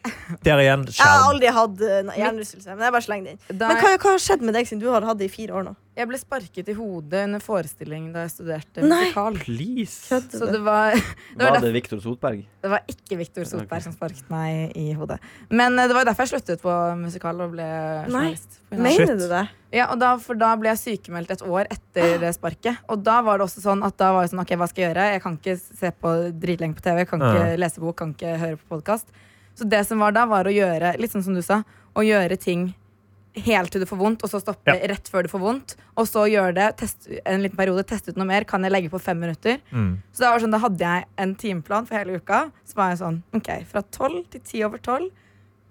Der igjen, Jeg har aldri hatt uh, hjernerystelse, men jeg bare slenger det inn. Men hva, hva har skjedd med deg siden du har hatt det i fire år nå? Jeg ble sparket i hodet under forestilling da jeg studerte Nei. musikal. Please. Så det var, det var, Var det Viktor Sotberg? det var ikke Viktor Sotberg som sparket meg i hodet. Men eh, det var jo derfor jeg sluttet på musikal og ble journalist. På Mener Shit. du det? Ja, og da, for da ble jeg sykemeldt et år etter det sparket. Og da var det også sånn at da var jeg sånn, ok, hva skal jeg gjøre? Jeg kan ikke se på dritlenge på TV, jeg kan ikke lese bok, kan ikke høre på podkast. Så det som var da, var å gjøre, litt sånn som du sa, å gjøre ting helt til du får vondt, og så stoppe Ja. rett før du får vondt. Og så gjøre det test, en liten periode, teste ut noe mer. Kan jeg legge på fem minutter? Mm. Så det var sånn, da hadde jeg en timeplan for hele uka. Så var jeg sånn, ok, fra tolv til ti over tolv,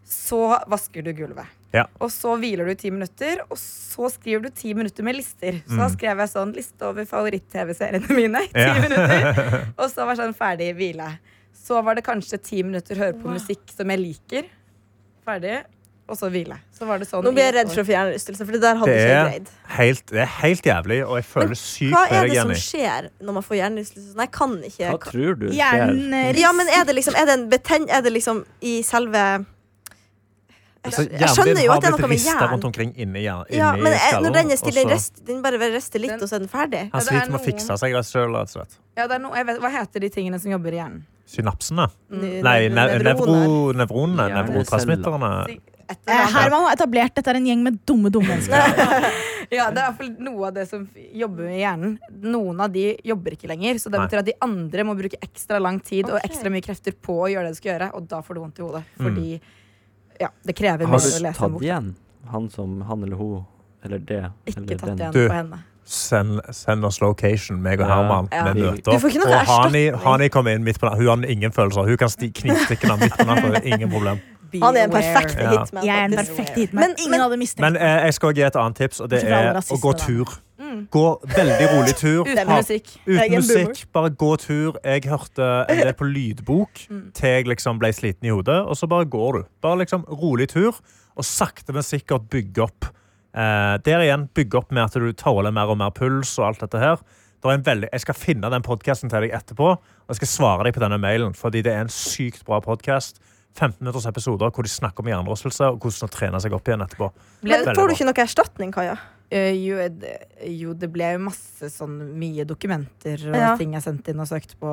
så vasker du gulvet. Ja. Og så hviler du i ti minutter, og så skriver du ti minutter med lister. Så da Mm. skrev jeg sånn liste over favoritt-TV-seriene mine i ti Ja. minutter. Og så var sånn ferdig hvile. Så var det kanskje ti minutter høre på musikk som jeg liker. Ferdig. Og så hvile. Så var det sånn Nå blir jeg redd for å få hjernerystelse, for det der hadde Det ikke jeg greid. helt, det er helt jævlig, og jeg føler sykt Hva er det som skjer når man får hjernerystelse? Nei, jeg kan ikke. Hva tror du skjer? Ja, men er det liksom Er det, en beten er det liksom i selve Altså, Jeg skjønner hjernen din jo har at det er blitt noe med hjernen. rundt omkring inni, hjernen Ja, men er, når den er stille, den, rest, den bare rister litt, Den- og så er den ferdig? Han Ja, er sliter med å fikse seg sjøl. Ja, det er noe, jeg vet, hva heter de tingene som jobber i hjernen? Synapsene. N- Nei, ne nevro, nevronene. Nevrotransmitterne. Eh. Herman har etablert dette er en gjeng med dumme, dumme mennesker. Ja, det er i hvert fall noe av det som jobber med hjernen. Noen av de jobber ikke lenger, så det betyr at de andre må bruke ekstra lang tid og ekstra mye krefter på å gjøre det de skal gjøre, og da får du vondt i hodet. Mm. Fordi ja, det krever mye mer du å lese en tatt igjen han som han eller hun eller det Ikke eller tatt igjen Du. på henne. Send, send oss location, meg og Herman. Ja. Vi Du møter får ikke noe Og Hani. Hani kommer inn midt på natta. Hun har ingen følelser. Hun kan sti- knivstikke ham midt på natta. Ingen problem. Be Han er en aware. perfekt Ja. hitman. Jeg er en perfekt hitman. Men- Ingen men- hadde mistenkt Men eh, jeg skal gi et annet tips, og det er å gå tur. Mm. Gå veldig rolig tur. Uten musikk. Uten musikk, bare gå tur. Jeg hørte en del på lydbok Mm. til jeg liksom ble sliten i hodet, og så bare går du. Bare liksom rolig tur, og sakte, men sikkert bygge opp. Eh, der igjen, bygge opp med at du tåler mer og mer puls og alt dette her. Det er en veldig, jeg skal finne den podkasten til deg etterpå, og jeg skal svare deg på denne mailen, fordi det er en sykt bra podkast. 15 minutters episoder hvor de snakker om hjernerystelse og hvordan å trene seg opp igjen etterpå. Men Veldig får du ikke noe erstatning, Kaja? Uh, jo, det, jo, det ble jo masse sånn mye dokumenter og Ja. ting jeg sendte inn og søkte på.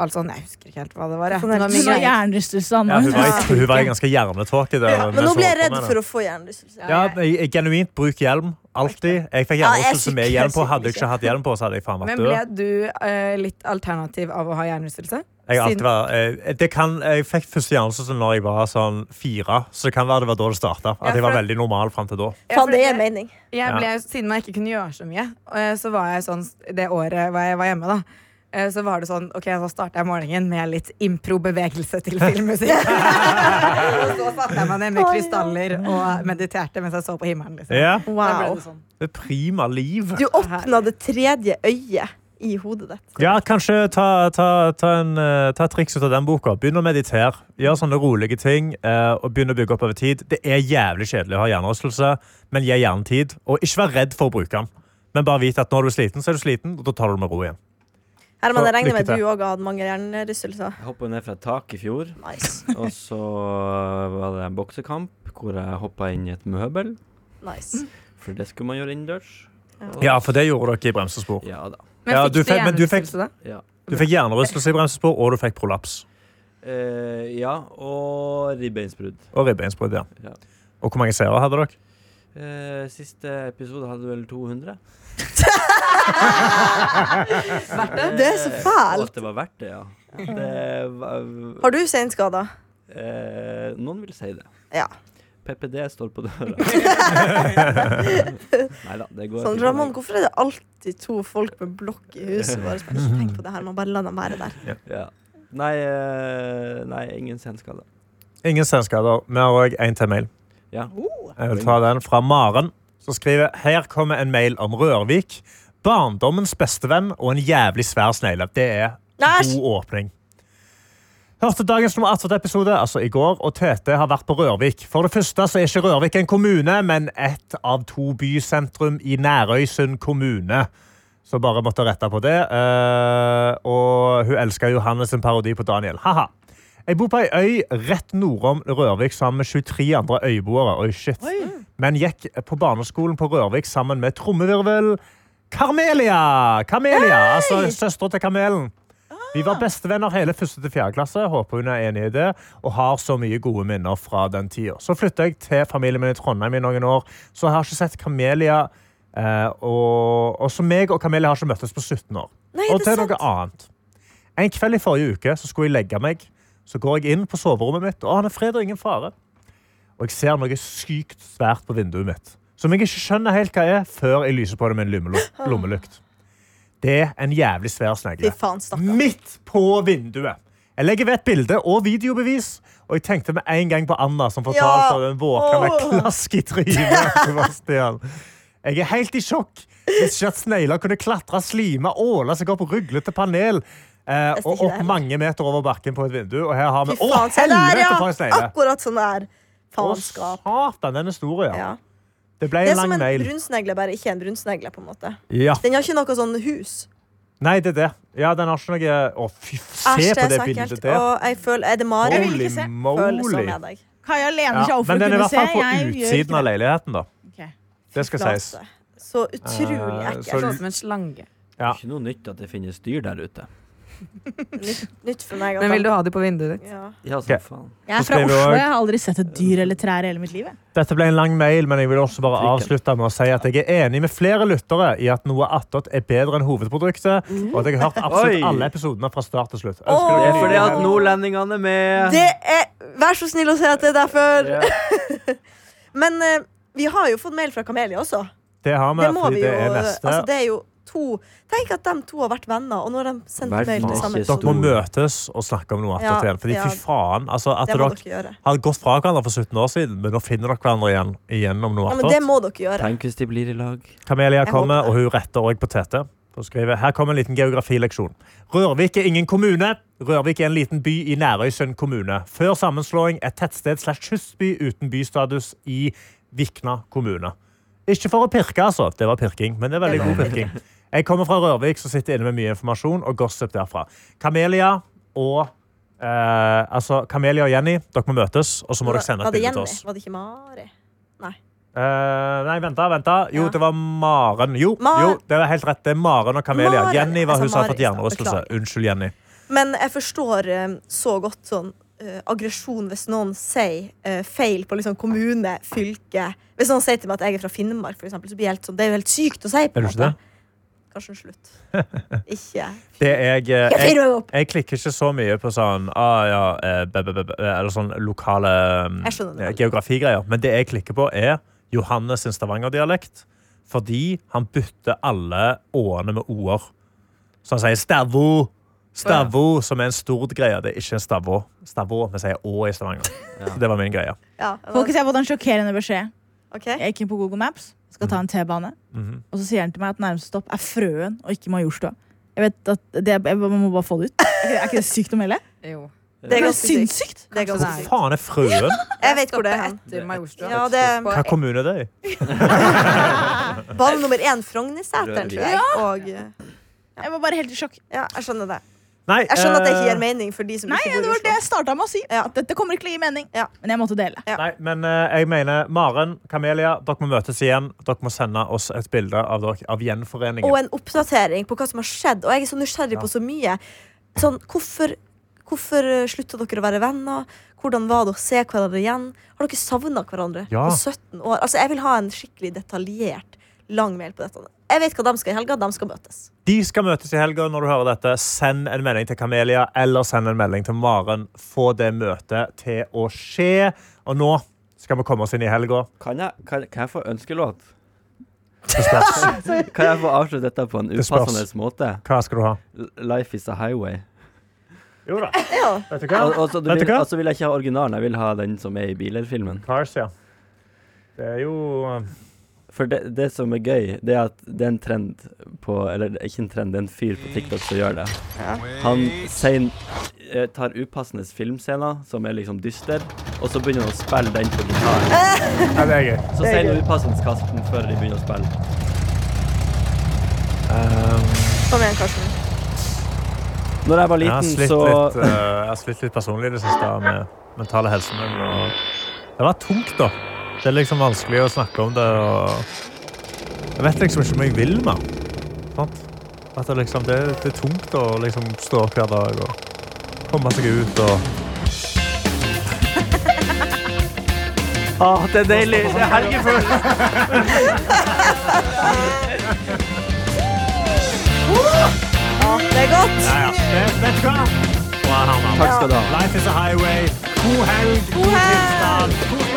Alt nei, Jeg husker ikke helt hva det var. Jeg. Sånn Det var mye Hun hjernerystelse. Ja, hun, var, hun var ganske hjernetåke. Ja, men nå ble blir jeg redd for å få hjernerystelse. Ja, jeg, jeg, genuint bruk hjelm. Alltid. Jeg fikk hjernerystelse med hjelm på. Hadde jeg ikke hatt hjelm på, så hadde jeg faen vært Men ble du uh, litt alternativ av å ha hjernerystelse? Jeg, kan, jeg fikk første hjernerystelse når jeg var sånn fire, så det kan være det var da det starta. At jeg var veldig normal fram til da. Faen, det gir mening. Jeg ble, Siden jeg ikke kunne gjøre så mye, så var jeg sånn det året jeg var hjemme, da. Eh, Så var det sånn, ok, så starta jeg morgenen med litt impro-bevegelse til filmmusikk. og så satte jeg meg ned med krystaller og mediterte mens jeg så på himmelen. Liksom. Ja, Wow. det sånn. det prima liv. Du åpna det tredje øyet i hodet ditt. Ja, kanskje ta, ta, ta, en, eh, ta et triks ut av den boka. Begynn å meditere. Gjør sånne rolige ting eh, og begynn å bygge opp over tid. Det er jævlig kjedelig å ha hjernerystelse, men gi hjernen tid. Og ikke vær redd for å bruke den. Men bare vit at når du er sliten, så er du sliten, og da tar du det med ro igjen. Herman, jeg regner med at du òg har hatt mange hjernerystelser. Jeg hoppa ned fra et tak i fjor, Nice. og så var det en boksekamp hvor jeg hoppa inn i et møbel. nice. For det skulle man gjøre innendørs. Ja, for det gjorde dere i bremsespor. Ja da. Men Ja, fikk du fikk- men du fikk- hjernerystelse da? Ja. Du fikk hjernerystelse i bremsespor, og du fikk prolaps. Uh, ja, og ribbeinsbrudd. Og ribbeinsbrudd, ja. Ja. Og hvor mange seere hadde dere? Uh, siste episode hadde vel 200. Verdt det? Det er så fælt. At det var verdt det, ja. Det var, Har du senskader? eh, noen vil si det. Ja. PPD står på døra. Nei da, det går Sånn, fint. Ramon, hvorfor er det alltid to folk med blokk i huset vårt? Bare Ikke tenk på det her, man bare la dem være der. Ja. Nei, eh, nei, ingen senskader. Ingen senskader. Vi har òg en til mail. Ja. Jeg vil ta den fra Maren, som skriver Her kommer en mail om Rørvik. Barndommens bestevenn og en jævlig svær snegle. Det er god åpning. Hørte dagens nummer 18-episode, altså i går, og Tete har vært på Rørvik. For det første så er ikke Rørvik en kommune, men ett av to bysentrum i Nærøysund kommune. Så bare måtte rette på det. Eh, og hun elsker Johannes sin parodi på Daniel. Haha. Jeg bor på ei øy rett nordom Rørvik sammen med 23 andre øyboere. Oi, shit. Men gikk på barneskolen på Rørvik sammen med trommevirvel Carmelia! Carmelia, altså søstera til Kamelen. Vi var bestevenner hele første til fjerde klasse. Håper hun er enig i det. Og har så mye gode minner fra den tida. Så flytta jeg til familien min i Trondheim i noen år, så jeg har ikke sett Kamelia. Eh, og, og så meg og Kamelia har ikke møttes på 17 år. Nei, og til noe annet. En kveld i forrige uke så skulle jeg legge meg. Så går jeg inn på soverommet mitt, og han er fred og ingen fare. Og jeg ser noe sykt svært på vinduet mitt. Som jeg ikke skjønner helt hva er, før jeg lyser på det med en lommelu- lommelykt. Det er en jævlig svær snegle. Midt på vinduet. Jeg legger ved et bilde og videobevis, og jeg tenkte med en gang på Anna, som fortalte Ja. om den våkna med klask i trynet. Jeg er helt i sjokk. Hvis ikke at snegler kunne klatre, slime, åle seg opp ruglete panel. Eh, og opp heller. mange meter over bakken på et vindu. Og her har vi Å, helvete, for en snegle! Akkurat sånn der. Å, Faenskap. satan, den er stor, ja. Ja. Det ble Det en er som en mail. brunsnegle, bare ikke en brunsnegle. på en måte Ja. Den har ikke noe sånn hus. Nei, det er det. Ja, den har ikke noe Å, fy, se Æsj, det på er det bildet der. Og jeg føler, er det Mari? Holy se. Moly. deg. Kaja lener Ja, seg over for men den er i hvert fall på utsiden av leiligheten, da. Ok. Det skal sies. Så utrolig Eh, ekkelt. så- Sånn som en slange. Ja. Ikke noe nytt at det finnes dyr der ute. Nytt, nytt for meg. Men vil du ha de på vinduet ditt? ja. Ja, som Ok. faen. Jeg er Så fra skriver Oslo. også- Jeg har aldri sett et dyr eller trær i hele mitt liv. jeg. Dette ble en lang mail, men jeg vil også bare avslutte med å si at jeg er enig med flere lyttere i at noe attåt er bedre enn hovedproduktet, og at jeg har hørt absolutt Oi. alle episodene fra start til slutt. Ønsker Det dere er fordi at nordlendingene er med. Det er Vær så snill å si at det er derfor. Ja. Men eh, vi har jo fått mail fra Kamelia også. Det har vi, Det må fordi vi det er neste. altså, Det er jo to Tenk at de to har vært venner, og nå har de sendt mail til sammen. Dere må møtes og snakke om noe Ja, attåt igjen. Fordi ja. fy faen, altså at dere dere gjøre. gått fra hverandre for 17 år siden, men nå finner dere hverandre igjen, igjen om noe Ja, men det må dere gjøre. Tenk hvis de blir i lag. Kamelia kommer, og hun retter òg på Tete. Skriver, Her kommer en liten geografileksjon. Rørvik er ingen kommune. Rørvik er en liten by i Nærøysund kommune. Før sammenslåing et tettsted slash kystby uten bystatus i Vikna kommune. Ikke for å pirke, altså. Det var pirking, men det er veldig god pirking. Jeg kommer fra Rørvik, som sitter inne med mye informasjon og gossip derfra. Kamelia og eh, altså, Kamelia og Jenny, dere må møtes, og så må dere sende et bilde til oss. Var det ikke Mari? Eh, nei, venta, venta. Jo, Ja. det var Maren. Jo, Mar- jo, det er helt rett. Det er Maren og Kamelia. Maren. Jenny var Jeg hun sa som hadde Mari fått stad. hjernerystelse. Beklager. Unnskyld, Jenny. Men jeg forstår eh, så godt sånn eh, aggresjon hvis noen sier eh, feil på liksom kommune, fylke. Hvis noen sier til meg at jeg er fra Finnmark, for eksempel, så blir jeg helt sånn, det er jo helt sykt å si. på Er en du ikke det? Måte. en slutt. Ikke. det jeg, eh, Jeg jeg, opp! jeg klikker ikke så mye på sånn ah, ja, eh, be, be, be, be, Eller sånn lokale mm, Jeg eh, geografigreier. Men det jeg klikker på, er Johannes sin Stavanger-dialekt. Fordi han bytter alle å-ene med o-er. Så han sier stavå. Stavå, som er en stor greie. Det er ikke en stavå. Stavå, Vi sier å i Stavanger. Så det var min greie. Ja, Folkens, jeg har fått en sjokkerende beskjed. Okay. Jeg gikk inn på Google Maps, skal ta en T-bane, Mhm. og så sier han til meg at nærmeste stopp er Frøen og ikke Majorstua. Jeg vet at det, jeg må bare få det ut. Er ikke, det sykt å melde? Jo. Det er ganske sinnssykt! Det er ganske Hvor faen er Frøen? Jeg vet hvor det er Ja, det Hva kommune er det i? Bane nummer én, Frognerseteren, tror jeg. Og eh, Jeg var bare helt i sjokk. ja, jeg skjønner det. Nei, Jeg skjønner at det ikke eh, gir mening for de som Nei, ikke bor i Oslo. var det Oslo. jeg starta med å si. Ja. Dette kommer ikke til å gi mening. Ja. Men jeg måtte dele. Ja. Nei, men eh, jeg mener Maren, Kamelia, dere må møtes igjen. Dere må sende oss et bilde av, dere, av gjenforeningen. Og en oppdatering på hva som har skjedd. Og jeg er så nysgjerrig Ja. på så mye. Sånn, hvorfor hvorfor eh, slutta dere å være venner? Hvordan var det å se hverandre igjen? Har dere savna hverandre Ja. på 17 år? Altså, jeg vil ha en skikkelig detaljert, lang mail på dette. Jeg vet hva de skal i helga. De skal møtes. De skal møtes i helga. Når du hører dette, send en melding til Kamelia eller send en melding til Maren. Få det møtet til å skje. Og nå skal vi komme oss inn i helga. Kan jeg, kan, kan jeg få ønskelåt? Kan jeg få avslutte dette på en upassende måte? Hva skal du ha? Life is a highway. Jo da. Ja. Vet du hva? Og, og så Vet vil, du hva? og så vil jeg ikke ha originalen, jeg vil ha den som er i Biler-filmen. Cars, ja. Det er jo For det, det som er gøy, det er at det er en trend på Eller det er ikke en trend, det er en fyr på TikTok som gjør det. Han sier, eh, tar upassende filmscener som er liksom dyster, og så begynner han å spille den på gitar. Ja, det er gøy. Så sier han upassende kasten før de begynner å spille. Um, Kom igjen, Karsten. Når jeg var liten, jeg så litt, uh, jeg har slitt litt personlig i det siste med mentale helsen min. Og det var tungt, da. Det er liksom vanskelig å snakke om det. Og jeg vet liksom ikke om jeg vil mer. Sant? At det, liksom, det, det er tungt å liksom stå opp hver dag og komme seg ut og Å, det er deilig! Det er helgefølelse! Ja, det er godt. Ja, ja. Det, vet du hva? Takk skal du ha. Life is a highway. God helg, god helg. tilstand. God dag.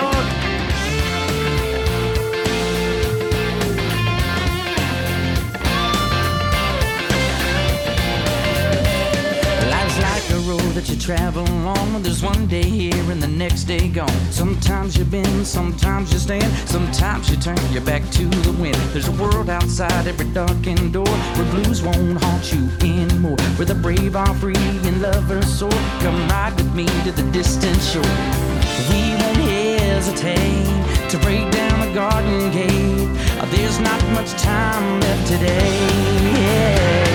That you travel along. There's one day here and the next day gone. Sometimes you bend, sometimes you stand, sometimes you turn your back to the wind. There's a world outside every darkened door where blues won't haunt you anymore. Where the brave are free and lovers soar. Come ride with me to the distant shore. We won't hesitate to break down the garden gate. There's not much time left today. Life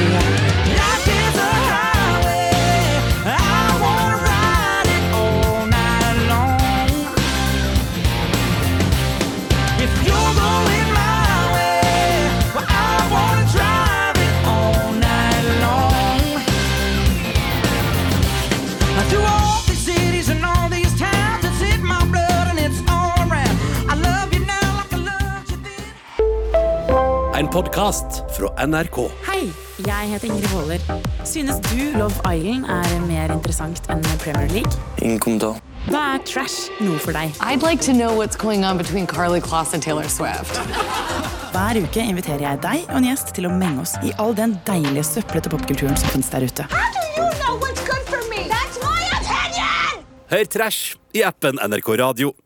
En podkast fra NRK. Hei, jeg heter Ingrid Waaler. Synes du Love Island er mer interessant enn Premier League? Ingen kommentar. Da er trash noe for deg. I'd like to know what's going on between Carly Kloss and Taylor Swift. Hver uke inviterer jeg deg og en gjest til å menge oss i all den deilige søplete popkulturen som finnes der ute. Hør Trash i appen NRK Radio.